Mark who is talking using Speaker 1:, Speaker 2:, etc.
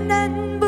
Speaker 1: nên